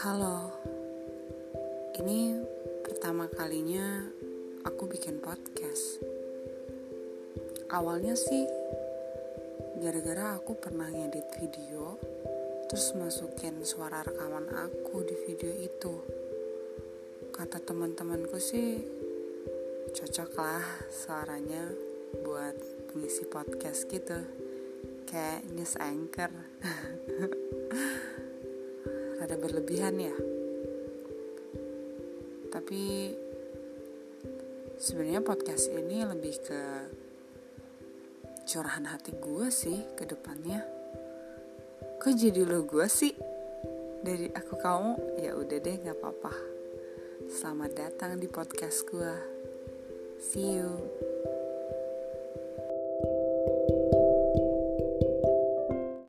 Halo, ini pertama kalinya aku bikin podcast. Awalnya sih gara-gara aku pernah ngedit video, terus masukin suara rekaman aku di video itu. Kata teman-temanku sih cocok lah suaranya buat pengisi podcast gitu kayak news anchor berlebihan ya. Tapi sebenarnya podcast ini lebih ke curahan hati gue sih ke depannya. Kok jadi lo gue sih? Dari aku kamu ya udah deh nggak apa-apa. Selamat datang di podcast gue see you